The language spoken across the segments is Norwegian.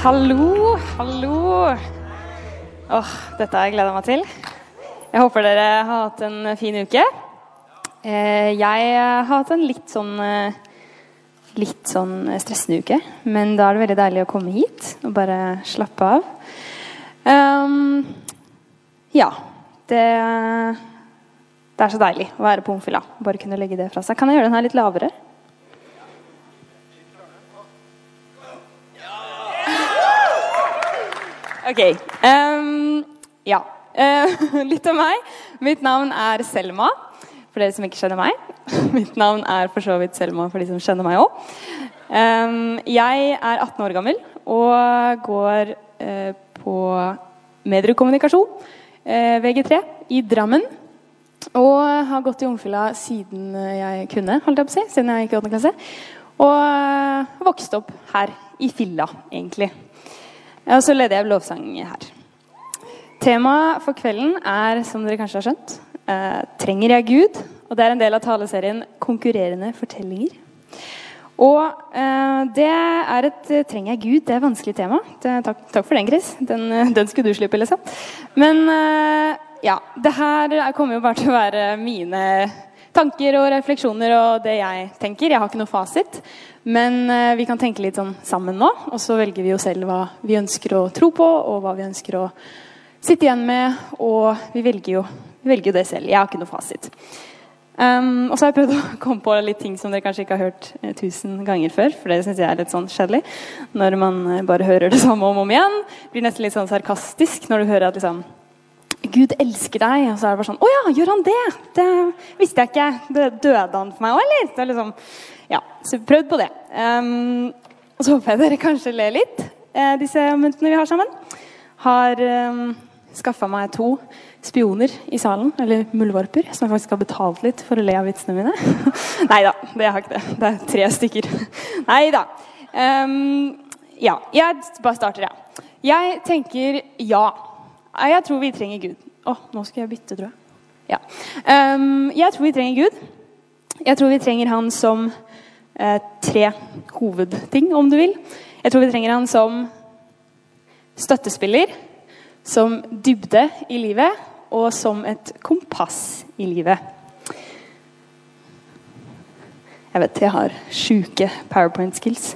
Hallo, hallo. Åh, dette har jeg gleda meg til. Jeg håper dere har hatt en fin uke. Eh, jeg har hatt en litt sånn eh, litt sånn stressende uke, men da er det veldig deilig å komme hit og bare slappe av. Um, ja. Det, det er så deilig å være på homfila. Bare kunne legge det fra seg. Kan jeg gjøre den her litt lavere? Ok. Um, ja. Uh, litt om meg. Mitt navn er Selma, for dere som ikke kjenner meg. Mitt navn er for så vidt Selma for de som kjenner meg òg. Um, jeg er 18 år gammel og går uh, på mediekommunikasjon, uh, VG3, i Drammen. Og har gått i Ungfylla siden jeg kunne, holdt jeg på å si, siden jeg gikk i 8. klasse. Og vokste opp her i Filla, egentlig. Og så leder jeg lovsang her. Temaet for kvelden er, som dere kanskje har skjønt, eh, 'Trenger jeg Gud?' Og det er en del av taleserien 'Konkurrerende fortellinger'. Og eh, det er et eh, 'Trenger jeg Gud?' Det er et vanskelig tema. Det, takk, takk, for den, Chris. Den, eh, den, skulle du slippe, liksom. Men eh, ja, det her kommer jo bare til å være mine tanker og refleksjoner og det jeg tenker. Jeg har ikke noe fasit. Men eh, vi kan tenke litt sånn sammen nå, og så velger vi jo selv hva vi ønsker å tro på, og hva vi ønsker å sitte igjen med. Og vi velger jo, vi velger jo det selv. Jeg har ikke noe fasit. Um, og så har jeg prøvd å komme på litt ting som dere kanskje ikke har hørt eh, tusen ganger før. For det syns jeg er litt sånn kjedelig. Når man eh, bare hører det samme om og om igjen. Blir nesten litt sånn sarkastisk når du hører at liksom Gud elsker deg. Og så er det bare sånn Å ja, gjør han det? Det visste jeg ikke. Det døde han for meg òg, eller? Så liksom ja, så prøvd på det. Um, og så håper jeg dere kanskje ler litt, uh, disse myntene vi har sammen. Har um, skaffa meg to spioner i salen, eller muldvarper, som jeg faktisk har betalt litt for å le av vitsene mine. Nei da, det har ikke det. Det er tre stykker. Nei da. Um, ja, jeg bare starter, jeg. Ja. Jeg tenker ja. Jeg tror vi trenger Gud. Å, nå skal jeg bytte, tror jeg. Ja. Um, jeg tror vi trenger Gud. Jeg tror vi trenger Han som eh, tre hovedting, om du vil. Jeg tror vi trenger han som støttespiller, som dybde i livet og som et kompass i livet. Jeg vet jeg har sjuke powerpoint-skills.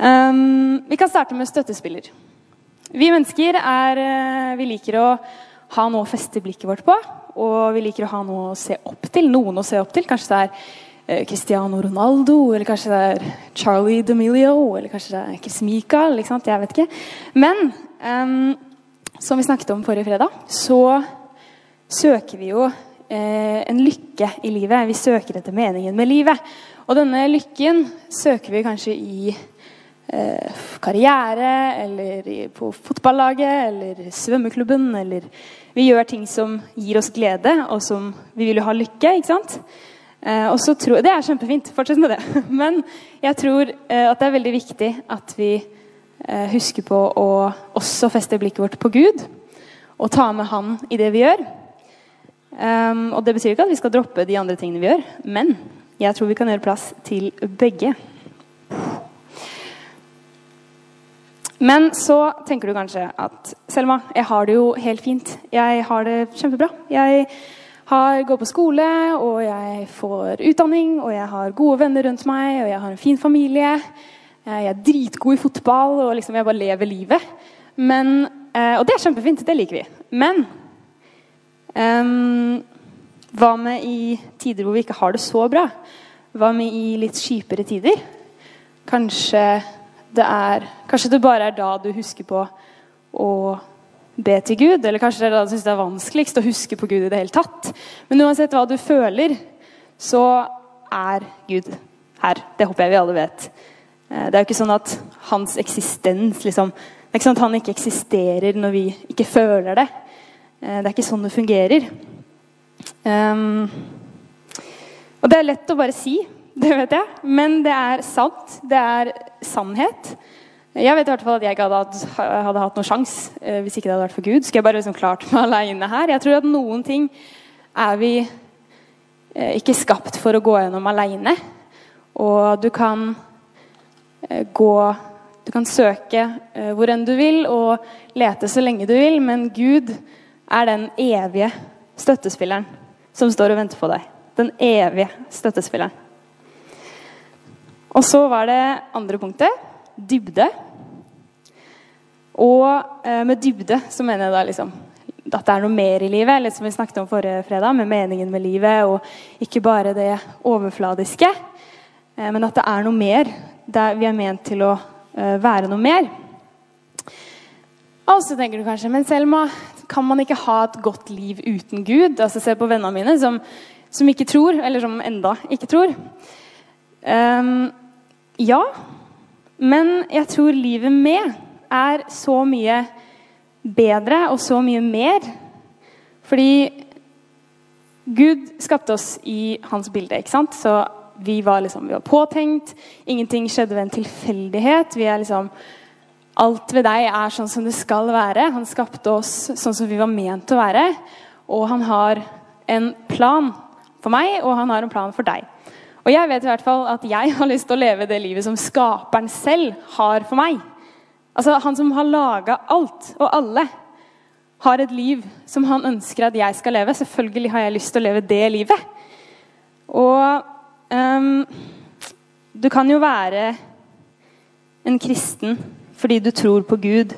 Um, vi kan starte med støttespiller. Vi mennesker er, eh, vi liker å ha noe å feste blikket vårt på. Og vi liker å ha noe å se opp til. Noen å se opp til. Kanskje det er Eh, Cristiano Ronaldo, eller kanskje det er Charlie D'Amelio, eller kanskje det er Chris Michael. Jeg vet ikke. Men um, som vi snakket om forrige fredag, så søker vi jo eh, en lykke i livet. Vi søker etter meningen med livet. Og denne lykken søker vi kanskje i karriere, eller på fotballaget, eller svømmeklubben, eller vi gjør ting som gir oss glede, og som vi vil jo ha lykke. ikke sant? Eh, og så tror, Det er kjempefint. Fortsett med det. Men jeg tror eh, at det er veldig viktig at vi eh, husker på å også feste blikket vårt på Gud. Og ta med Han i det vi gjør. Um, og Det betyr ikke at vi skal droppe de andre tingene vi gjør, men jeg tror vi kan gjøre plass til begge. Men så tenker du kanskje at Selma, jeg har det jo helt fint. Jeg har det kjempebra. Jeg har, går på skole, og jeg får utdanning, og jeg har gode venner rundt meg, og jeg har en fin familie. Jeg er dritgod i fotball, og liksom jeg bare lever livet. Men, eh, og det er kjempefint. Det liker vi. Men um, hva med i tider hvor vi ikke har det så bra? Hva med i litt kjipere tider? Kanskje det, er, kanskje det bare er da du husker på å be til Gud. Eller kanskje det er da du syns det er vanskeligst å huske på Gud i det hele tatt. Men uansett hva du føler, så er Gud her. Det håper jeg vi alle vet. Eh, det er jo ikke sånn at hans eksistens liksom, Det er ikke sånn at han ikke eksisterer når vi ikke føler det. Eh, det er ikke sånn det fungerer. Um, og det er lett å bare si, det vet jeg, men det er sant. Det er sannhet. Jeg vet i hvert fall at jeg ikke hadde, hadde hatt noen sjanse eh, hvis ikke det hadde vært for Gud. Skulle jeg bare liksom klart meg aleine her? Jeg tror at noen ting er vi eh, ikke skapt for å gå gjennom aleine. Og du kan eh, gå du kan søke hvor enn du vil og lete så lenge du vil, men Gud er den evige støttespilleren som står og venter på deg. Den evige støttespilleren. Og så var det andre punktet dybde. Og eh, med dybde så mener jeg da liksom at det er noe mer i livet, litt som vi snakket om forrige fredag, med meningen med livet, og ikke bare det overfladiske, eh, men at det er noe mer der vi er ment til å eh, være noe mer. Og så tenker du kanskje Men Selma, kan man ikke ha et godt liv uten Gud? Altså Se på vennene mine som, som ikke tror, eller som enda ikke tror. Um, ja, men jeg tror livet med er så mye bedre og så mye mer. Fordi Gud skapte oss i hans bilde, ikke sant? Så vi var, liksom, vi var påtenkt. Ingenting skjedde ved en tilfeldighet. Vi er liksom Alt ved deg er sånn som det skal være. Han skapte oss sånn som vi var ment å være. Og han har en plan for meg, og han har en plan for deg. Og jeg vet i hvert fall at jeg har lyst til å leve det livet som skaperen selv har for meg. Altså Han som har laga alt og alle, har et liv som han ønsker at jeg skal leve. Selvfølgelig har jeg lyst til å leve det livet. Og um, du kan jo være en kristen fordi du tror på Gud.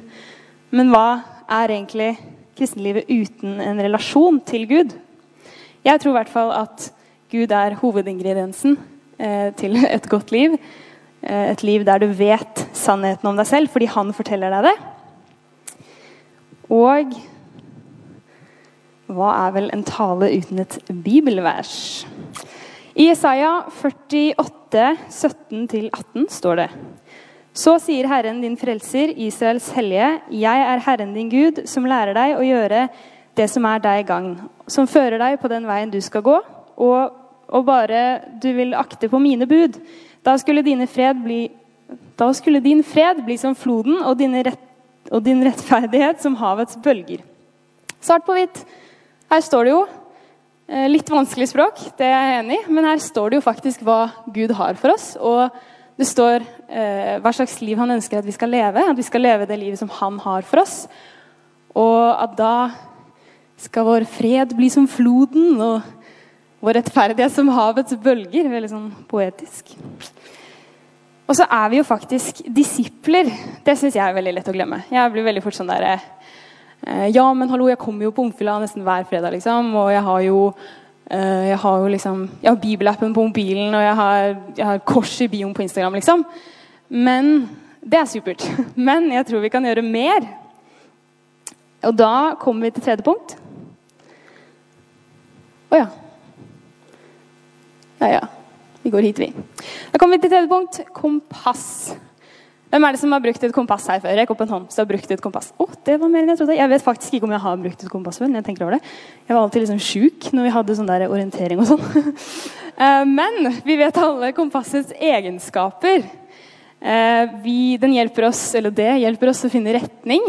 Men hva er egentlig kristenlivet uten en relasjon til Gud? Jeg tror i hvert fall at Gud er hovedingrediensen eh, til et godt liv. Eh, et liv der du vet sannheten om deg selv fordi han forteller deg det. Og hva er vel en tale uten et bibelvers? I Isaiah 48, 17-18 står det Så sier Herren din frelser, Israels hellige, jeg er Herren din Gud, som lærer deg å gjøre det som er deg i gang, som fører deg på den veien du skal gå, og, og bare du vil akte på mine bud. Da skulle, bli, da skulle din fred bli som floden, og, rett, og din rettferdighet som havets bølger. Svart på hvitt. Her står det jo eh, litt vanskelig språk, det er jeg enig i, men her står det jo faktisk hva Gud har for oss. Og det står eh, hva slags liv han ønsker at vi skal leve. At vi skal leve det livet som han har for oss. Og at da skal vår fred bli som floden, og vår rettferdighet som havets bølger. Veldig sånn poetisk. Og så er vi jo faktisk disipler. Det syns jeg er veldig lett å glemme. Jeg blir veldig fort sånn der, eh, Ja, men hallo, jeg kommer jo på Ungfylla nesten hver fredag, liksom. Og jeg har jo eh, jeg har jo liksom Jeg har bibelappen på mobilen, og jeg har, jeg har kors i bioen på Instagram, liksom. Men Det er supert. Men jeg tror vi kan gjøre mer. Og da kommer vi til tredje punkt. Å oh, ja. Ja, ja. Vi går hit, vi. Da kommer vi til tredje punkt. Kompass. Hvem er det som har brukt et kompass her før? Rekk opp en hånd. Så har brukt et kompass. Å, oh, det var mer enn Jeg trodde. Jeg vet faktisk ikke om jeg har brukt et kompass før. Jeg tenker over det. Jeg var alltid liksom sjuk når vi hadde sånn der orientering og sånn. Eh, men vi vet alle kompassets egenskaper. Eh, vi, den hjelper oss, eller det hjelper oss å finne retning.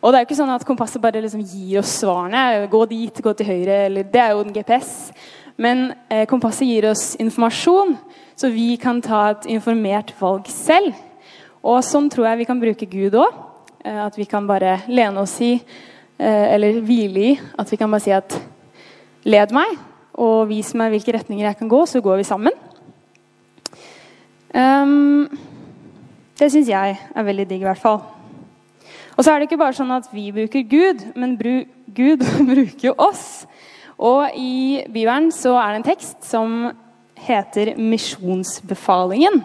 Og det er jo ikke sånn at kompasset bare liksom gir oss svarene. Gå dit, gå til høyre. Eller, det er jo en GPS. Men eh, kompasset gir oss informasjon, så vi kan ta et informert valg selv. Og sånn tror jeg vi kan bruke Gud òg. Eh, at vi kan bare lene oss i, eh, eller hvile i, at vi kan bare si at Led meg, og vis meg hvilke retninger jeg kan gå, så går vi sammen. Um, det syns jeg er veldig digg, i hvert fall. Og så er det ikke bare sånn at vi bruker Gud, men Gud bruker jo oss. Og i Bibelen så er det en tekst som heter Misjonsbefalingen.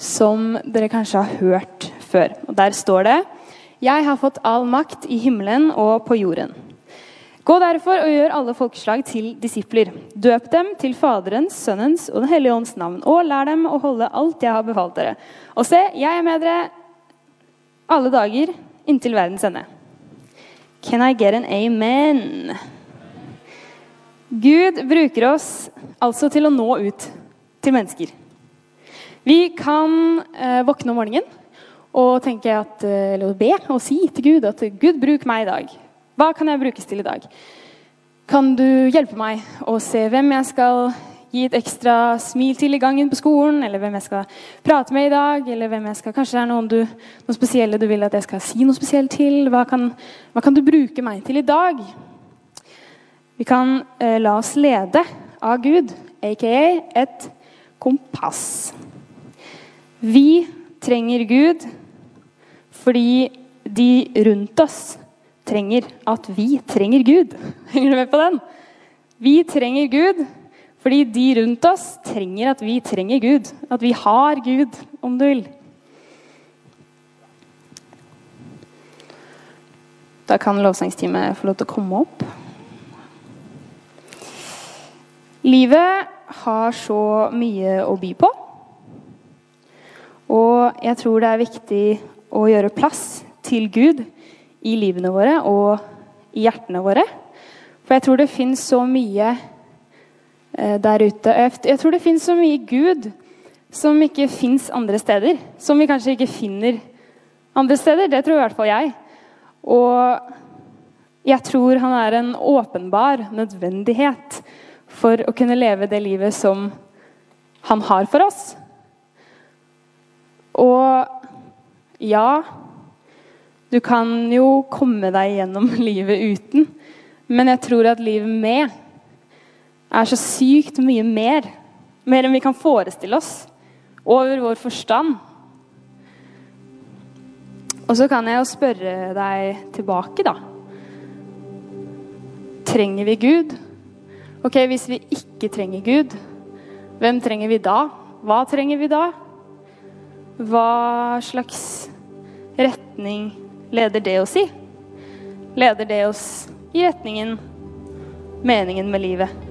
Som dere kanskje har hørt før. Og Der står det Jeg har fått all makt i himmelen og på jorden. Gå derfor og gjør alle folkeslag til disipler. Døp dem til Faderens, Sønnens og Den hellige ånds navn, og lær dem å holde alt jeg har befalt dere. Og se, jeg er med dere alle dager inntil verdens ende. Can I get an amen? Gud bruker oss altså til å nå ut til mennesker. Vi kan eh, våkne om morgenen og tenke at, eh, eller be og si til Gud at 'Gud, bruk meg i dag'. Hva kan jeg brukes til i dag? Kan du hjelpe meg å se hvem jeg skal gi et ekstra smil til i gangen på skolen, eller hvem jeg skal prate med i dag, eller hvem jeg skal, kanskje det er noen, du, noen spesielle du vil at jeg skal si noe spesielt til. Hva kan, hva kan du bruke meg til i dag? Vi kan eh, la oss lede av Gud, aka et kompass. Vi trenger Gud fordi de rundt oss trenger at vi trenger Gud. Henger du med på den? Vi trenger Gud fordi de rundt oss trenger at vi trenger Gud. At vi har Gud, om du vil. Da kan lovsangsteamet få lov til å komme opp. Livet har så mye å by på. Og jeg tror det er viktig å gjøre plass til Gud i livene våre og i hjertene våre. For jeg tror det fins så mye eh, der ute. Jeg tror det fins så mye Gud som ikke fins andre steder. Som vi kanskje ikke finner andre steder. Det tror i hvert fall jeg. Og jeg tror han er en åpenbar nødvendighet for å kunne leve det livet som han har for oss. Og ja, du kan jo komme deg gjennom livet uten, men jeg tror at livet med er så sykt mye mer. Mer enn vi kan forestille oss. Over vår forstand. Og så kan jeg jo spørre deg tilbake, da. Trenger vi Gud? Ok, Hvis vi ikke trenger Gud, hvem trenger vi da? Hva trenger vi da? Hva slags retning leder det oss i? Leder det oss i retningen meningen med livet?